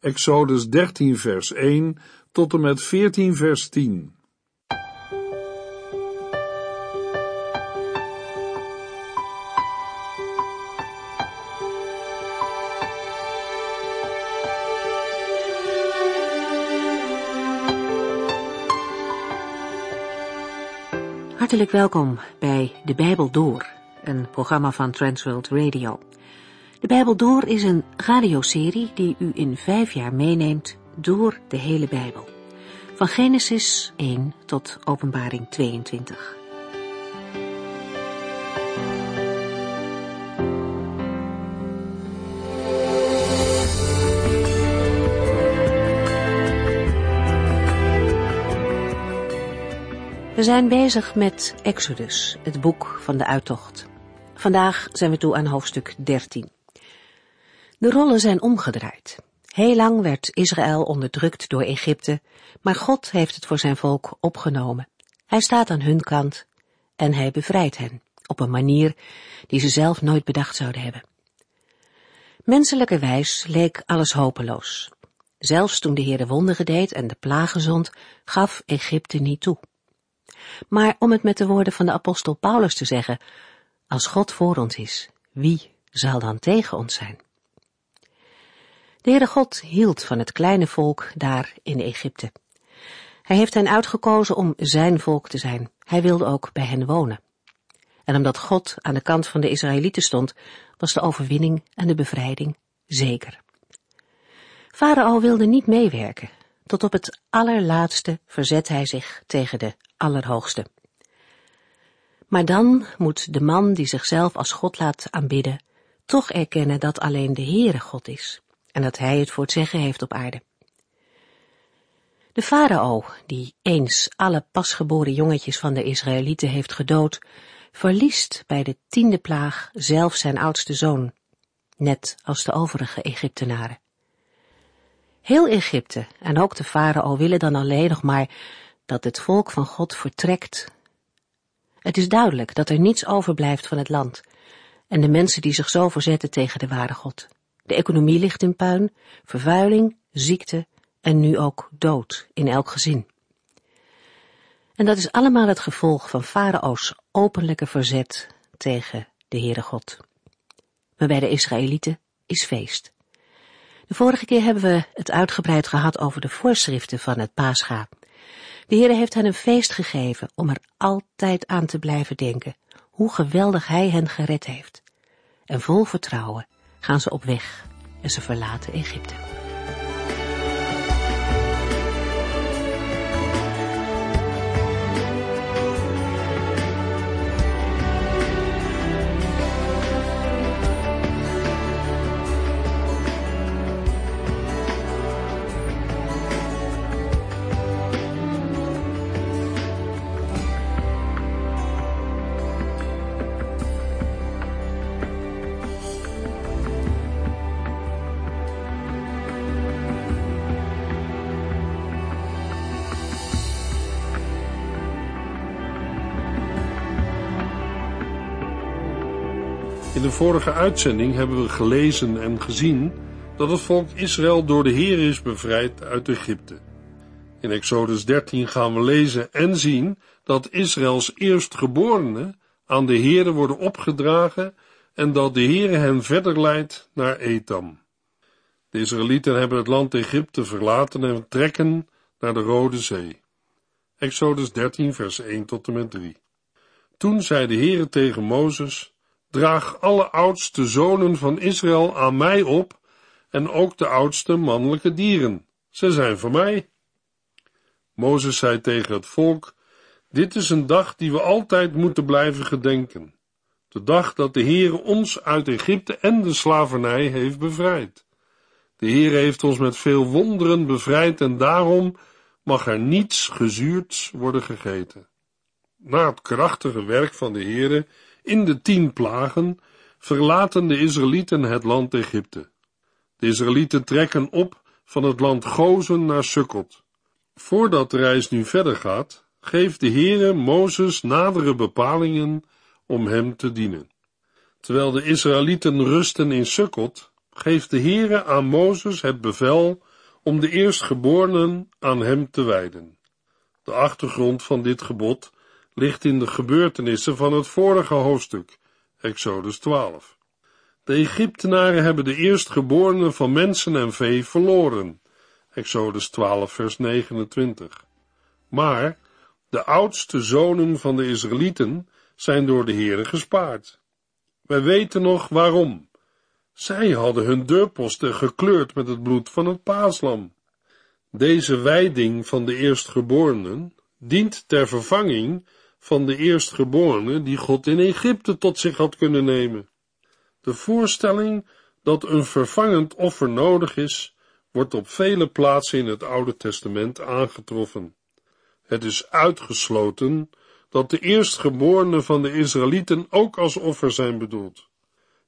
Exodus 13 vers 1 tot en met 14 vers 10. Hartelijk welkom bij De Bijbel Door, een programma van Transworld Radio. De Bijbel Door is een radioserie die u in vijf jaar meeneemt door de hele Bijbel. Van Genesis 1 tot Openbaring 22. We zijn bezig met Exodus, het boek van de uittocht. Vandaag zijn we toe aan hoofdstuk 13. De rollen zijn omgedraaid. Heel lang werd Israël onderdrukt door Egypte, maar God heeft het voor zijn volk opgenomen. Hij staat aan hun kant en hij bevrijdt hen op een manier die ze zelf nooit bedacht zouden hebben. Menselijkerwijs leek alles hopeloos. Zelfs toen de Heer de wonderen deed en de plagen zond, gaf Egypte niet toe. Maar om het met de woorden van de apostel Paulus te zeggen, als God voor ons is, wie zal dan tegen ons zijn? De Heere God hield van het kleine volk daar in Egypte. Hij heeft hen uitgekozen om zijn volk te zijn. Hij wilde ook bij hen wonen. En omdat God aan de kant van de Israëlieten stond, was de overwinning en de bevrijding zeker. Farao wilde niet meewerken. Tot op het allerlaatste verzet hij zich tegen de Allerhoogste. Maar dan moet de man die zichzelf als God laat aanbidden, toch erkennen dat alleen de Heere God is en dat hij het voor het zeggen heeft op aarde. De farao, die eens alle pasgeboren jongetjes van de Israëlieten heeft gedood, verliest bij de tiende plaag zelf zijn oudste zoon, net als de overige Egyptenaren. Heel Egypte en ook de farao willen dan alleen nog maar dat het volk van God vertrekt. Het is duidelijk dat er niets overblijft van het land en de mensen die zich zo verzetten tegen de ware God. De economie ligt in puin, vervuiling, ziekte en nu ook dood in elk gezin. En dat is allemaal het gevolg van Farao's openlijke verzet tegen de Heere God. Maar bij de Israëlieten is feest. De vorige keer hebben we het uitgebreid gehad over de voorschriften van het Pascha. De Heere heeft hen een feest gegeven om er altijd aan te blijven denken hoe geweldig Hij hen gered heeft. En vol vertrouwen gaan ze op weg en ze verlaten Egypte. In de vorige uitzending hebben we gelezen en gezien dat het volk Israël door de Heer is bevrijd uit Egypte. In Exodus 13 gaan we lezen en zien dat Israëls eerstgeborenen aan de Heere worden opgedragen en dat de Heere hen verder leidt naar Etam. De Israëlieten hebben het land Egypte verlaten en trekken naar de Rode Zee. Exodus 13 vers 1 tot en met 3. Toen zei de Heere tegen Mozes, draag alle oudste zonen van Israël aan mij op en ook de oudste mannelijke dieren. Ze zijn voor mij. Mozes zei tegen het volk, dit is een dag die we altijd moeten blijven gedenken. De dag dat de Heer ons uit Egypte en de slavernij heeft bevrijd. De Heer heeft ons met veel wonderen bevrijd en daarom mag er niets gezuurds worden gegeten. Na het krachtige werk van de Heere in de tien plagen verlaten de Israëlieten het land Egypte. De Israëlieten trekken op van het land Gozen naar Sukkot. Voordat de reis nu verder gaat, geeft de Heere Mozes nadere bepalingen om hem te dienen. Terwijl de Israëlieten rusten in Sukkot, geeft de Heere aan Mozes het bevel om de eerstgeborenen aan hem te wijden. De achtergrond van dit gebod ligt in de gebeurtenissen van het vorige hoofdstuk, Exodus 12. De Egyptenaren hebben de eerstgeborenen van mensen en vee verloren, Exodus 12 vers 29. Maar de oudste zonen van de Israëlieten zijn door de Heere gespaard. Wij weten nog waarom. Zij hadden hun deurposten gekleurd met het bloed van het paaslam. Deze wijding van de eerstgeborenen dient ter vervanging van de eerstgeborene die God in Egypte tot zich had kunnen nemen. De voorstelling dat een vervangend offer nodig is, wordt op vele plaatsen in het Oude Testament aangetroffen. Het is uitgesloten dat de eerstgeborenen van de Israëlieten ook als offer zijn bedoeld.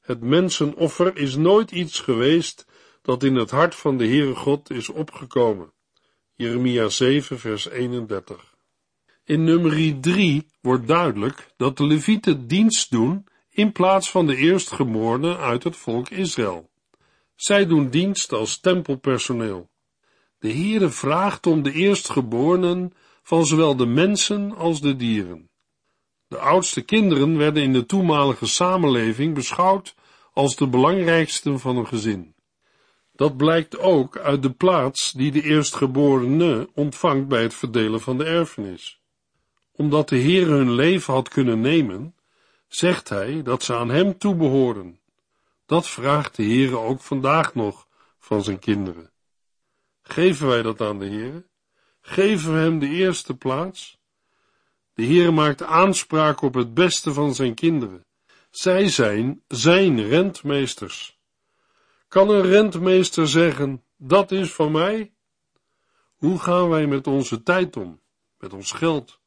Het mensenoffer is nooit iets geweest dat in het hart van de Heere God is opgekomen. Jeremia 7 vers 31 In nummer 3 wordt duidelijk dat de Levieten dienst doen in plaats van de eerstgeborenen uit het volk Israël. Zij doen dienst als tempelpersoneel. De Heere vraagt om de eerstgeborenen van zowel de mensen als de dieren. De oudste kinderen werden in de toenmalige samenleving beschouwd als de belangrijksten van een gezin. Dat blijkt ook uit de plaats die de eerstgeborene ontvangt bij het verdelen van de erfenis. Omdat de Heer hun leven had kunnen nemen, zegt hij dat ze aan hem toebehoren. Dat vraagt de Heer ook vandaag nog van zijn kinderen. Geven wij dat aan de Heer? Geven we hem de eerste plaats? De Heer maakt aanspraak op het beste van zijn kinderen. Zij zijn zijn rentmeesters. Kan een rentmeester zeggen, dat is van mij? Hoe gaan wij met onze tijd om, met ons geld,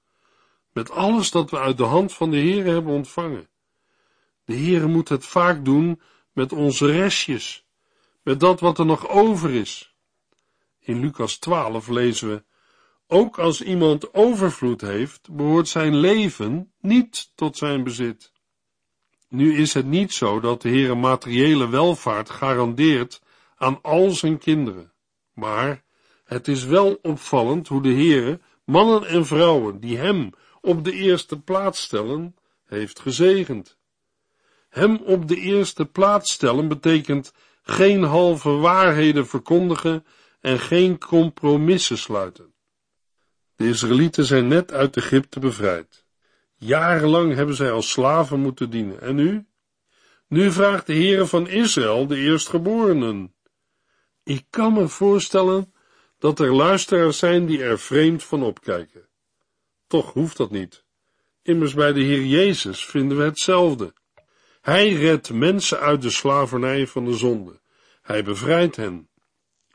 met alles dat we uit de hand van de Heer hebben ontvangen? De Heer moet het vaak doen met onze restjes, met dat wat er nog over is. In Lucas 12 lezen we, ook als iemand overvloed heeft, behoort zijn leven niet tot zijn bezit. Nu is het niet zo dat de Heer materiële welvaart garandeert aan al zijn kinderen, maar het is wel opvallend hoe de Heer mannen en vrouwen die hem op de eerste plaats stellen, heeft gezegend. Hem op de eerste plaats stellen betekent geen halve waarheden verkondigen en geen compromissen sluiten. De Israëlieten zijn net uit Egypte bevrijd. Jarenlang hebben zij als slaven moeten dienen. En nu? Nu vraagt de Heere van Israël de eerstgeborenen. Ik kan me voorstellen dat er luisteraars zijn die er vreemd van opkijken. Toch hoeft dat niet. Immers bij de Heer Jezus vinden we hetzelfde. Hij redt mensen uit de slavernij van de zonde. Hij bevrijdt hen.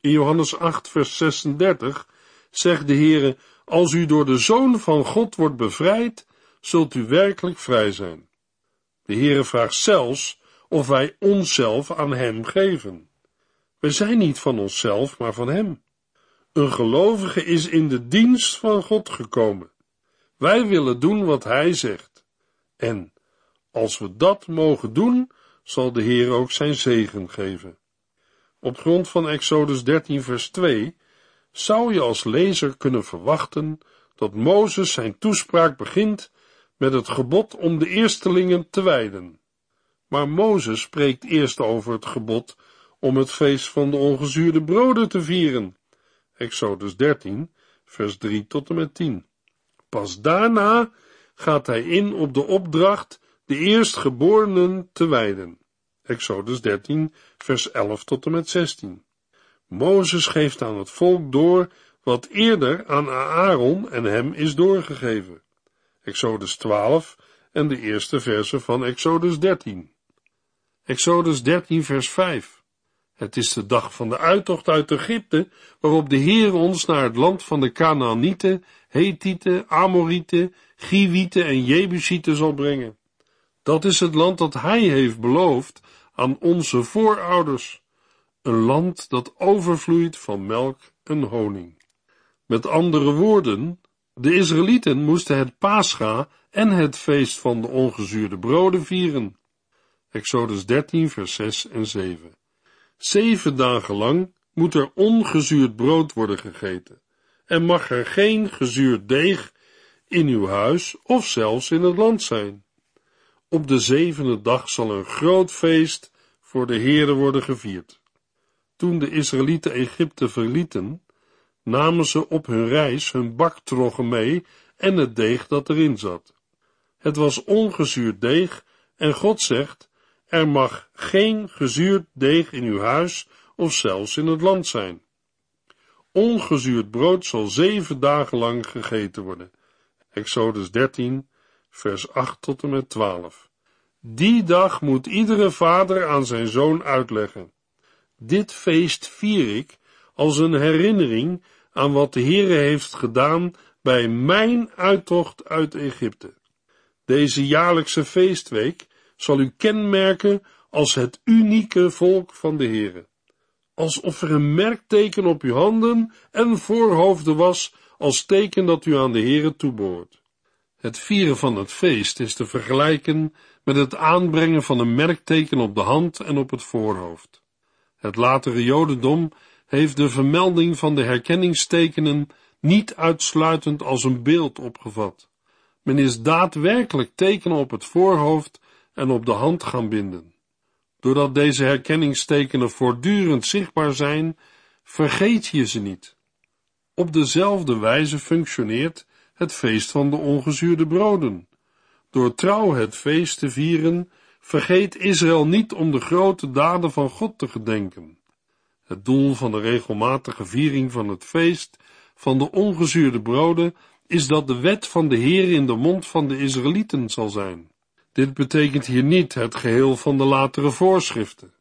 In Johannes 8, vers 36 zegt de Heere, als u door de Zoon van God wordt bevrijd, zult u werkelijk vrij zijn. De Heere vraagt zelfs of wij onszelf aan Hem geven. We zijn niet van onszelf, maar van Hem. Een gelovige is in de dienst van God gekomen. Wij willen doen wat Hij zegt. En als we dat mogen doen, zal de Heer ook zijn zegen geven. Op grond van Exodus 13 vers 2 zou je als lezer kunnen verwachten dat Mozes zijn toespraak begint met het gebod om de eerstelingen te wijden. Maar Mozes spreekt eerst over het gebod om het feest van de ongezuurde broden te vieren. Exodus 13, vers 3 tot en met 10. Pas daarna gaat hij in op de opdracht de eerstgeborenen te wijden. Exodus 13, vers 11 tot en met 16. Mozes geeft aan het volk door wat eerder aan Aaron en hem is doorgegeven. Exodus 12 en de eerste verse van Exodus 13. Exodus 13 vers 5. Het is de dag van de uittocht uit Egypte, waarop de Heer ons naar het land van de Canaanieten, Hethieten, Amorieten, Giwieten en Jebusieten zal brengen. Dat is het land dat Hij heeft beloofd aan onze voorouders. Een land dat overvloeit van melk en honing. Met andere woorden, de Israëlieten moesten het Pascha en het feest van de ongezuurde broden vieren. Exodus 13, vers 6 en 7. Zeven dagen lang moet er ongezuurd brood worden gegeten en mag er geen gezuurd deeg in uw huis of zelfs in het land zijn. Op de zevende dag zal een groot feest voor de Heere worden gevierd. Toen de Israëlieten Egypte verlieten, namen ze op hun reis hun baktroggen mee en het deeg dat erin zat. Het was ongezuurd deeg en God zegt, er mag geen gezuurd deeg in uw huis of zelfs in het land zijn. Ongezuurd brood zal zeven dagen lang gegeten worden. Exodus 13, vers 8 tot en met 12. Die dag moet iedere vader aan zijn zoon uitleggen. Dit feest vier ik als een herinnering aan wat de Heere heeft gedaan bij mijn uittocht uit Egypte. Deze jaarlijkse feestweek zal u kenmerken als het unieke volk van de Heere. Alsof er een merkteken op uw handen en voorhoofden was, als teken dat u aan de Heere toebehoort. Het vieren van het feest is te vergelijken met het aanbrengen van een merkteken op de hand en op het voorhoofd. Het latere Jodendom heeft de vermelding van de herkenningstekenen niet uitsluitend als een beeld opgevat. Men is daadwerkelijk tekenen op het voorhoofd en op de hand gaan binden. Doordat deze herkenningstekenen voortdurend zichtbaar zijn, vergeet je ze niet. Op dezelfde wijze functioneert het feest van de ongezuurde broden. Door trouw het feest te vieren, vergeet Israël niet om de grote daden van God te gedenken. Het doel van de regelmatige viering van het feest van de ongezuurde broden is dat de wet van de Heer in de mond van de Israëlieten zal zijn. Dit betekent hier niet het geheel van de latere voorschriften.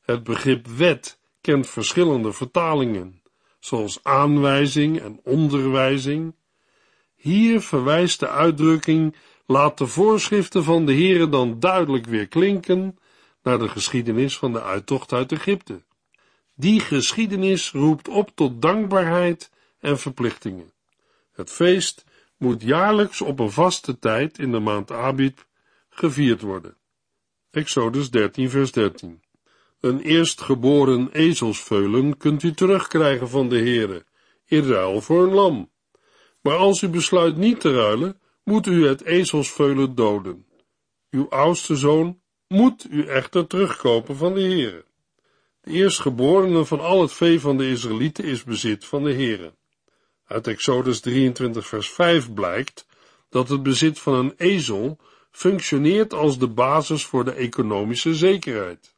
Het begrip wet kent verschillende vertalingen, zoals aanwijzing en onderwijzing. Hier verwijst de uitdrukking laat de voorschriften van de Heere dan duidelijk weer klinken naar de geschiedenis van de uittocht uit Egypte. Die geschiedenis roept op tot dankbaarheid en verplichtingen. Het feest moet jaarlijks op een vaste tijd in de maand Abib gevierd worden. Exodus 13 vers 13 Een eerstgeboren ezelsveulen kunt u terugkrijgen van de Heere, in ruil voor een lam. Maar als u besluit niet te ruilen, moet u het ezelsveulen doden. Uw oudste zoon moet u echter terugkopen van de Heere. De eerstgeborene van al het vee van de Israëlieten is bezit van de Heere. Uit Exodus 23 vers 5 blijkt dat het bezit van een ezel functioneert als de basis voor de economische zekerheid.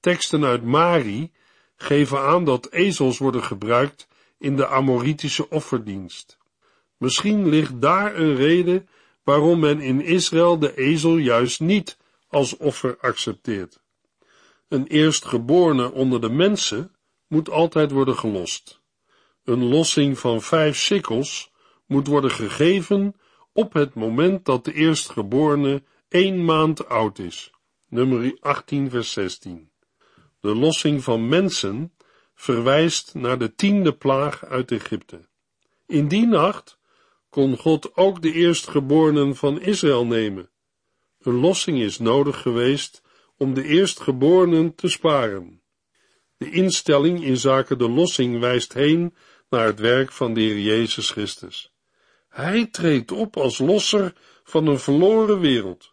Teksten uit Mari geven aan dat ezels worden gebruikt in de Amoritische offerdienst. Misschien ligt daar een reden waarom men in Israël de ezel juist niet als offer accepteert. Een eerstgeborene onder de mensen moet altijd worden gelost. Een lossing van vijf sikkels moet worden gegeven op het moment dat de eerstgeborene één maand oud is. Nummer 18 vers 16. De lossing van mensen verwijst naar de tiende plaag uit Egypte. In die nacht kon God ook de eerstgeborenen van Israël nemen. Een lossing is nodig geweest om de eerstgeborenen te sparen. De instelling in zaken de lossing wijst heen naar het werk van de Heer Jezus Christus. Hij treedt op als losser van een verloren wereld.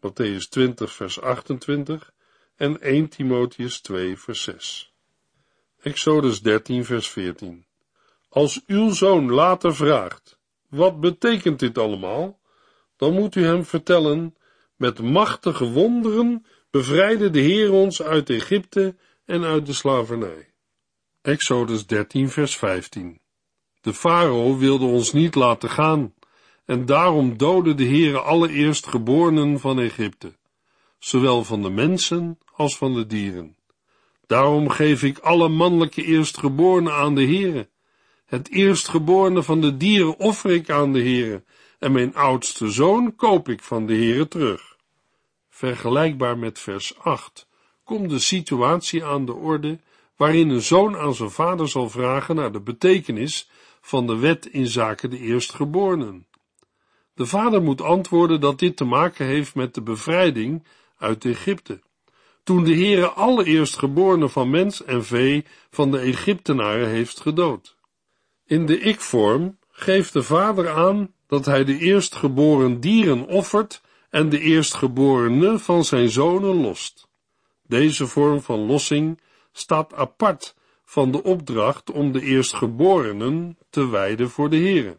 Matthäus 20 vers 28 en 1 Timotheus 2 vers 6. Exodus 13 vers 14. Als uw zoon later vraagt, wat betekent dit allemaal? Dan moet u hem vertellen, met machtige wonderen bevrijdde de Heer ons uit Egypte en uit de slavernij. Exodus 13 vers 15 De farao wilde ons niet laten gaan, en daarom doodde de Heere alle eerstgeborenen van Egypte, zowel van de mensen als van de dieren. Daarom geef ik alle mannelijke eerstgeborenen aan de Heere. Het eerstgeborene van de dieren offer ik aan de Heere, en mijn oudste zoon koop ik van de Heere terug. Vergelijkbaar met vers 8 komt de situatie aan de orde waarin een zoon aan zijn vader zal vragen naar de betekenis van de wet in zaken de eerstgeborenen. De vader moet antwoorden dat dit te maken heeft met de bevrijding uit Egypte. toen de Heere alle eerstgeborenen van mens en vee van de Egyptenaren heeft gedood. In de ik-vorm geeft de vader aan dat hij de eerstgeboren dieren offert en de eerstgeborene van zijn zonen lost. Deze vorm van lossing staat apart van de opdracht om de eerstgeborenen te wijden voor de Heere.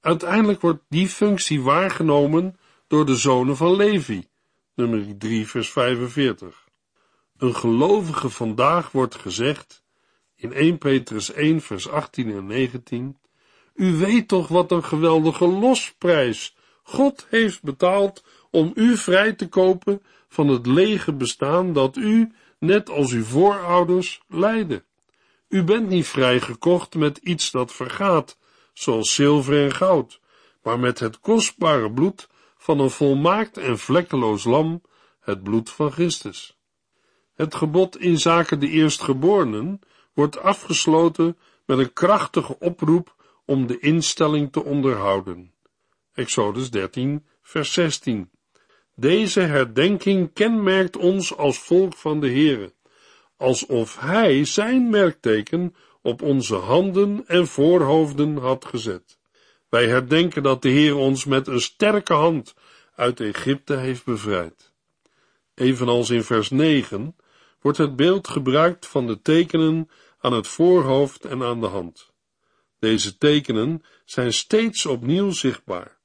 Uiteindelijk wordt die functie waargenomen door de zonen van Levi, nummer 3 vers 45. Een gelovige vandaag wordt gezegd, in 1 Petrus 1 vers 18 en 19, u weet toch wat een geweldige losprijs God heeft betaald om u vrij te kopen van het lege bestaan dat u, net als uw voorouders, leidde. U bent niet vrijgekocht met iets dat vergaat, zoals zilver en goud, maar met het kostbare bloed van een volmaakt en vlekkeloos lam, het bloed van Christus. Het gebod in zaken de eerstgeborenen wordt afgesloten met een krachtige oproep om de instelling te onderhouden. Exodus 13, vers 16. Deze herdenking kenmerkt ons als volk van de Heere, alsof Hij zijn merkteken op onze handen en voorhoofden had gezet. Wij herdenken dat de Heer ons met een sterke hand uit Egypte heeft bevrijd. Evenals in vers 9 wordt het beeld gebruikt van de tekenen aan het voorhoofd en aan de hand. Deze tekenen zijn steeds opnieuw zichtbaar.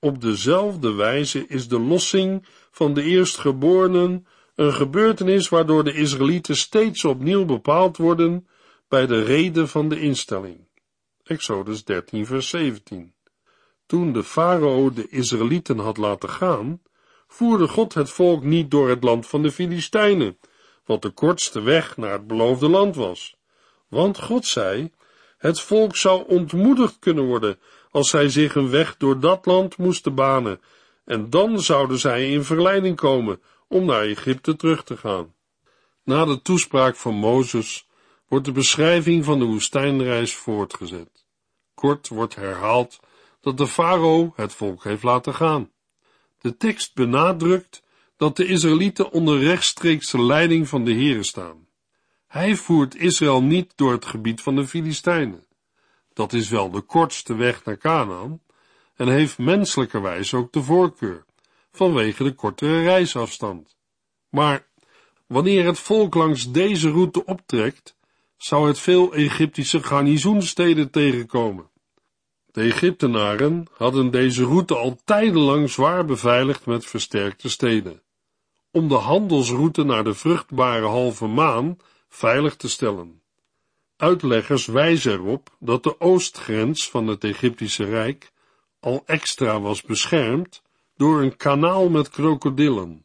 Op dezelfde wijze is de lossing van de eerstgeborenen een gebeurtenis waardoor de Israëlieten steeds opnieuw bepaald worden bij de reden van de instelling. Exodus 13 vers 17. Toen de farao de Israëlieten had laten gaan, voerde God het volk niet door het land van de Filistijnen, wat de kortste weg naar het beloofde land was. Want God zei, het volk zou ontmoedigd kunnen worden als zij zich een weg door dat land moesten banen, en dan zouden zij in verleiding komen om naar Egypte terug te gaan. Na de toespraak van Mozes wordt de beschrijving van de woestijnreis voortgezet. Kort wordt herhaald dat de farao het volk heeft laten gaan. De tekst benadrukt dat de Israëlieten onder rechtstreekse leiding van de Heere staan. Hij voert Israël niet door het gebied van de Filistijnen. Dat is wel de kortste weg naar Canaan en heeft menselijkerwijs ook de voorkeur, vanwege de kortere reisafstand. Maar wanneer het volk langs deze route optrekt, zou het veel Egyptische garnizoensteden tegenkomen. De Egyptenaren hadden deze route al tijdenlang zwaar beveiligd met versterkte steden, om de handelsroute naar de vruchtbare halve maan veilig te stellen. Uitleggers wijzen erop dat de oostgrens van het Egyptische Rijk al extra was beschermd door een kanaal met krokodillen,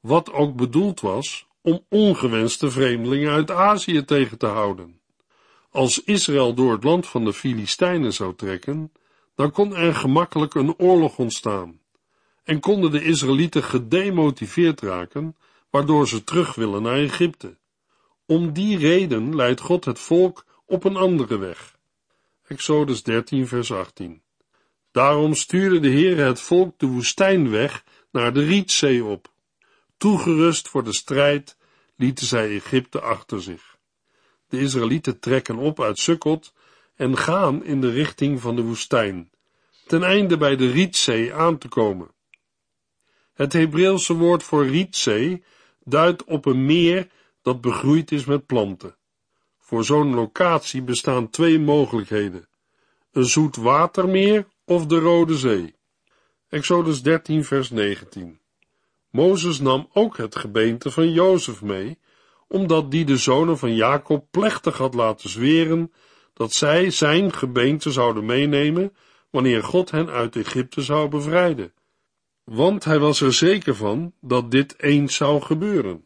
wat ook bedoeld was om ongewenste vreemdelingen uit Azië tegen te houden. Als Israël door het land van de Filistijnen zou trekken, dan kon er gemakkelijk een oorlog ontstaan en konden de Israëlieten gedemotiveerd raken, waardoor ze terug willen naar Egypte. Om die reden leidt God het volk op een andere weg. Exodus 13, vers 18. Daarom stuurde de Heer het volk de woestijnweg naar de Rietzee op. Toegerust voor de strijd lieten zij Egypte achter zich. De Israëlieten trekken op uit Sukkot en gaan in de richting van de woestijn, ten einde bij de Rietzee aan te komen. Het Hebreeuwse woord voor Rietzee duidt op een meer dat begroeid is met planten. Voor zo'n locatie bestaan twee mogelijkheden: een zoet watermeer of de Rode Zee. Exodus 13, vers 19. Mozes nam ook het gebeente van Jozef mee, omdat die de zonen van Jacob plechtig had laten zweren dat zij zijn gebeente zouden meenemen wanneer God hen uit Egypte zou bevrijden. Want hij was er zeker van dat dit eens zou gebeuren.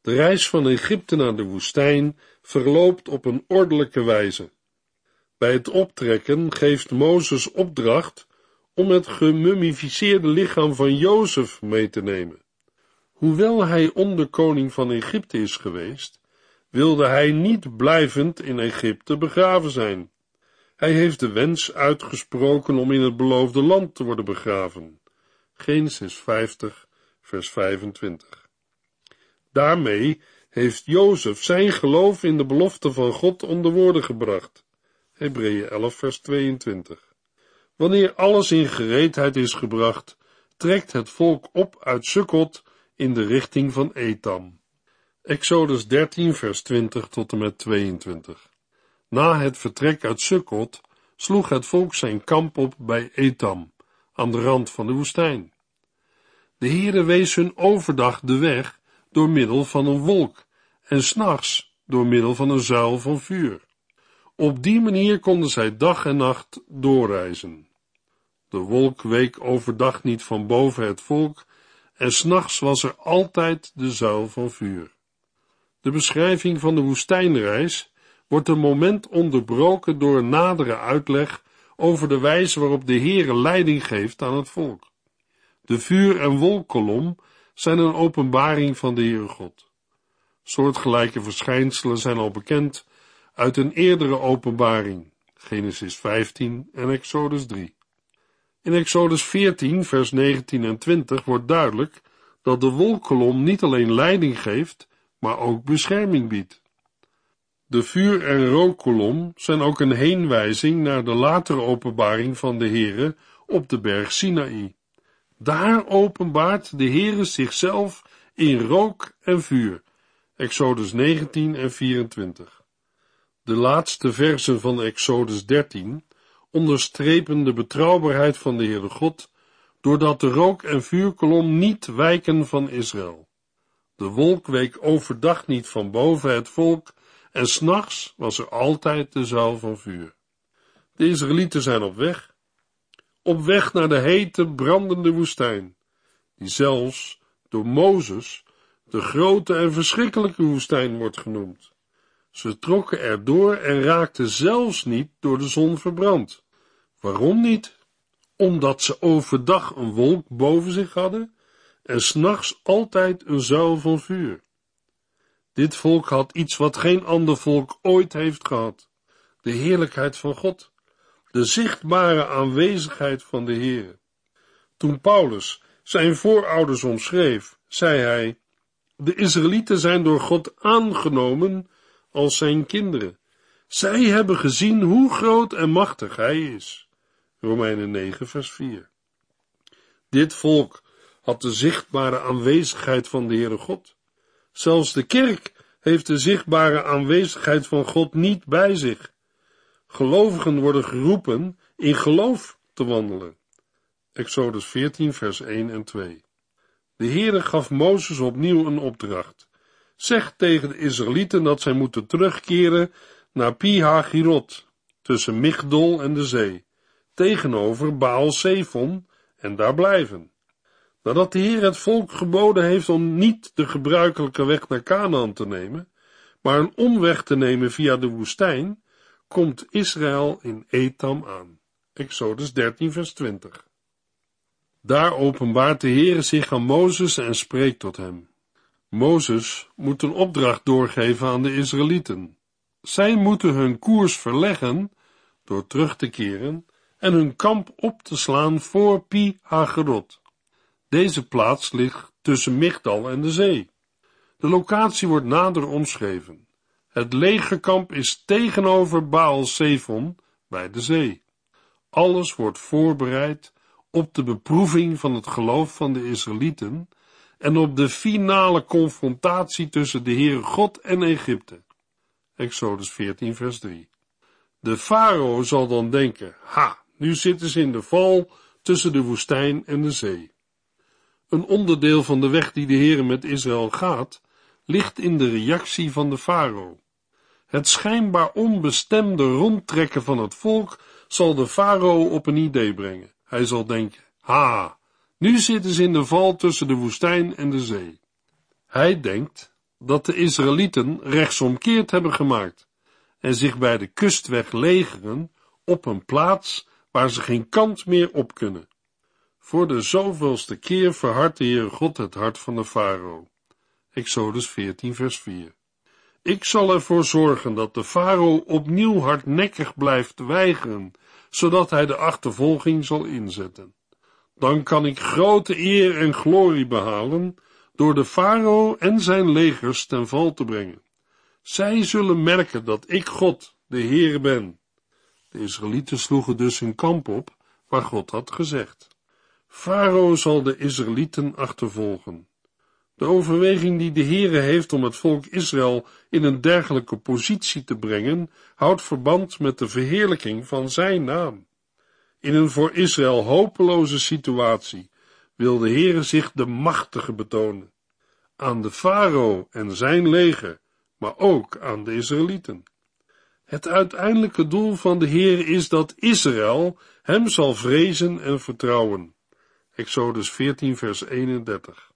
De reis van Egypte naar de woestijn verloopt op een ordelijke wijze. Bij het optrekken geeft Mozes opdracht om het gemummificeerde lichaam van Jozef mee te nemen. Hoewel hij onderkoning van Egypte is geweest, wilde hij niet blijvend in Egypte begraven zijn. Hij heeft de wens uitgesproken om in het beloofde land te worden begraven. Genesis 50, vers 25. Daarmee heeft Jozef zijn geloof in de belofte van God onder woorden gebracht. Hebreeën 11 vers 22. Wanneer alles in gereedheid is gebracht, trekt het volk op uit Sukkot in de richting van Etam. Exodus 13 vers 20 tot en met 22. Na het vertrek uit Sukkot sloeg het volk zijn kamp op bij Etam, aan de rand van de woestijn. De Heere wees hun overdag de weg door middel van een wolk en s'nachts door middel van een zuil van vuur. Op die manier konden zij dag en nacht doorreizen. De wolk week overdag niet van boven het volk en s'nachts was er altijd de zuil van vuur. De beschrijving van de woestijnreis wordt een moment onderbroken door een nadere uitleg over de wijze waarop de Heere leiding geeft aan het volk. De vuur- en wolkolom zijn een openbaring van de Heere God. Soortgelijke verschijnselen zijn al bekend uit een eerdere openbaring, Genesis 15 en Exodus 3. In Exodus 14, vers 19 en 20 wordt duidelijk dat de wolkolom niet alleen leiding geeft, maar ook bescherming biedt. De vuur- en rookkolom zijn ook een heenwijzing naar de latere openbaring van de Heere op de berg Sinaï. Daar openbaart de Heere zichzelf in rook en vuur. Exodus 19 en 24. De laatste versen van Exodus 13 onderstrepen de betrouwbaarheid van de Heere God, doordat de rook- en vuurkolom niet wijken van Israël. De wolk week overdag niet van boven het volk, en s'nachts was er altijd de zuil van vuur. De Israëlieten zijn op weg, op weg naar de hete, brandende woestijn, die zelfs door Mozes de grote en verschrikkelijke woestijn wordt genoemd. Ze trokken erdoor en raakten zelfs niet door de zon verbrand. Waarom niet? Omdat ze overdag een wolk boven zich hadden en s'nachts altijd een zuil van vuur. Dit volk had iets wat geen ander volk ooit heeft gehad: de heerlijkheid van God, de zichtbare aanwezigheid van de Heer. Toen Paulus zijn voorouders omschreef, zei hij: De Israëlieten zijn door God aangenomen als zijn kinderen. Zij hebben gezien hoe groot en machtig hij is. Romeinen 9, vers 4. Dit volk had de zichtbare aanwezigheid van de Heere God. Zelfs de kerk heeft de zichtbare aanwezigheid van God niet bij zich. Gelovigen worden geroepen in geloof te wandelen. Exodus 14, vers 1 en 2. De Heere gaf Mozes opnieuw een opdracht. Zeg tegen de Israëlieten dat zij moeten terugkeren naar Pi-Hagirot, tussen Migdol en de zee, tegenover Baal-Zephon en daar blijven. Nadat de Heer het volk geboden heeft om niet de gebruikelijke weg naar Canaan te nemen, maar een omweg te nemen via de woestijn, komt Israël in Etam aan. Exodus 13 vers 20. Daar openbaart de Heer zich aan Mozes en spreekt tot hem. Mozes moet een opdracht doorgeven aan de Israëlieten. Zij moeten hun koers verleggen door terug te keren en hun kamp op te slaan voor Pi Hagerot. Deze plaats ligt tussen Migdal en de zee. De locatie wordt nader omschreven. Het legerkamp is tegenover Baal Zephon bij de zee. Alles wordt voorbereid op de beproeving van het geloof van de Israëlieten en op de finale confrontatie tussen de Heere God en Egypte. Exodus 14 vers 3. De farao zal dan denken, ha, nu zitten ze in de val tussen de woestijn en de zee. Een onderdeel van de weg die de Heere met Israël gaat, ligt in de reactie van de farao. Het schijnbaar onbestemde rondtrekken van het volk zal de farao op een idee brengen. Hij zal denken, ha, nu zitten ze in de val tussen de woestijn en de zee. Hij denkt dat de Israëlieten rechtsomkeerd hebben gemaakt en zich bij de kustweg legeren op een plaats waar ze geen kant meer op kunnen. Voor de zoveelste keer verhardt de Heere God het hart van de farao. Exodus 14 vers 4 Ik zal ervoor zorgen dat de farao opnieuw hardnekkig blijft weigeren, zodat hij de achtervolging zal inzetten. Dan kan ik grote eer en glorie behalen, door de farao en zijn legers ten val te brengen. Zij zullen merken dat ik God, de Heere ben. De Israëlieten sloegen dus hun kamp op, waar God had gezegd. Farao zal de Israëlieten achtervolgen. De overweging die de Heere heeft om het volk Israël in een dergelijke positie te brengen, houdt verband met de verheerlijking van zijn naam. In een voor Israël hopeloze situatie wil de Heere zich de machtige betonen. Aan de farao en zijn leger, maar ook aan de Israëlieten. Het uiteindelijke doel van de Heer is dat Israël hem zal vrezen en vertrouwen. Exodus 14 vers 31.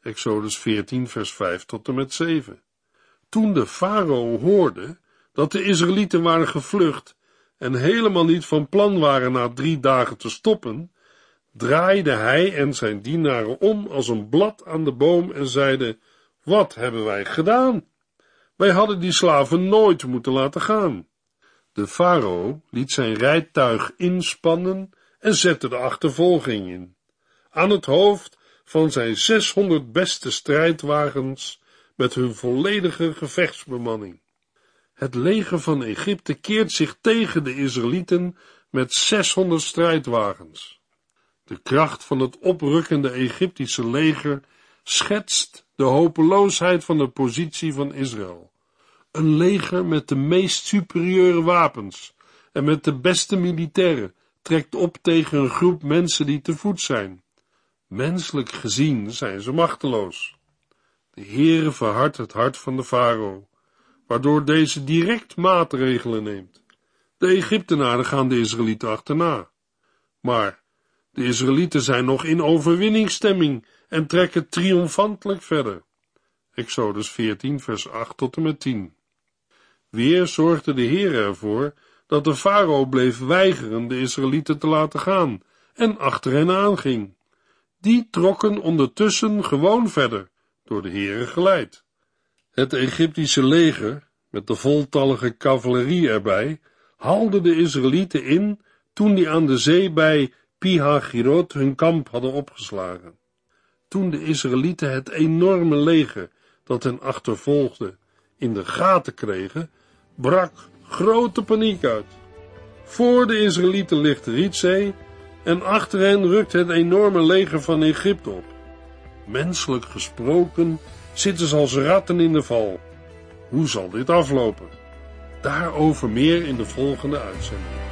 Exodus 14 vers 5 tot en met 7. Toen de farao hoorde dat de Israëlieten waren gevlucht en helemaal niet van plan waren na drie dagen te stoppen, draaide hij en zijn dienaren om als een blad aan de boom en zeiden, wat hebben wij gedaan? Wij hadden die slaven nooit moeten laten gaan. De farao liet zijn rijtuig inspannen en zette de achtervolging in. Aan het hoofd van zijn 600 beste strijdwagens met hun volledige gevechtsbemanning. Het leger van Egypte keert zich tegen de Israëlieten met 600 strijdwagens. De kracht van het oprukkende Egyptische leger schetst de hopeloosheid van de positie van Israël. Een leger met de meest superieure wapens en met de beste militairen trekt op tegen een groep mensen die te voet zijn. Menselijk gezien zijn ze machteloos. De Heere verhardt het hart van de farao, waardoor deze direct maatregelen neemt. De Egyptenaren gaan de Israëlieten achterna. Maar de Israëlieten zijn nog in overwinningsstemming en trekken triomfantelijk verder. Exodus 14, vers 8 tot en met 10. Weer zorgde de Heer ervoor dat de farao bleef weigeren de Israëlieten te laten gaan en achter hen aanging. Die trokken ondertussen gewoon verder, door de Heere geleid. Het Egyptische leger, met de voltallige cavalerie erbij, haalde de Israëlieten in toen die aan de zee bij Pihagirot hun kamp hadden opgeslagen. Toen de Israëlieten het enorme leger dat hen achtervolgde in de gaten kregen, brak grote paniek uit. Voor de Israëlieten ligt de Rietzee en achter hen rukt het enorme leger van Egypte op. Menselijk gesproken zitten ze als ratten in de val. Hoe zal dit aflopen? Daarover meer in de volgende uitzending.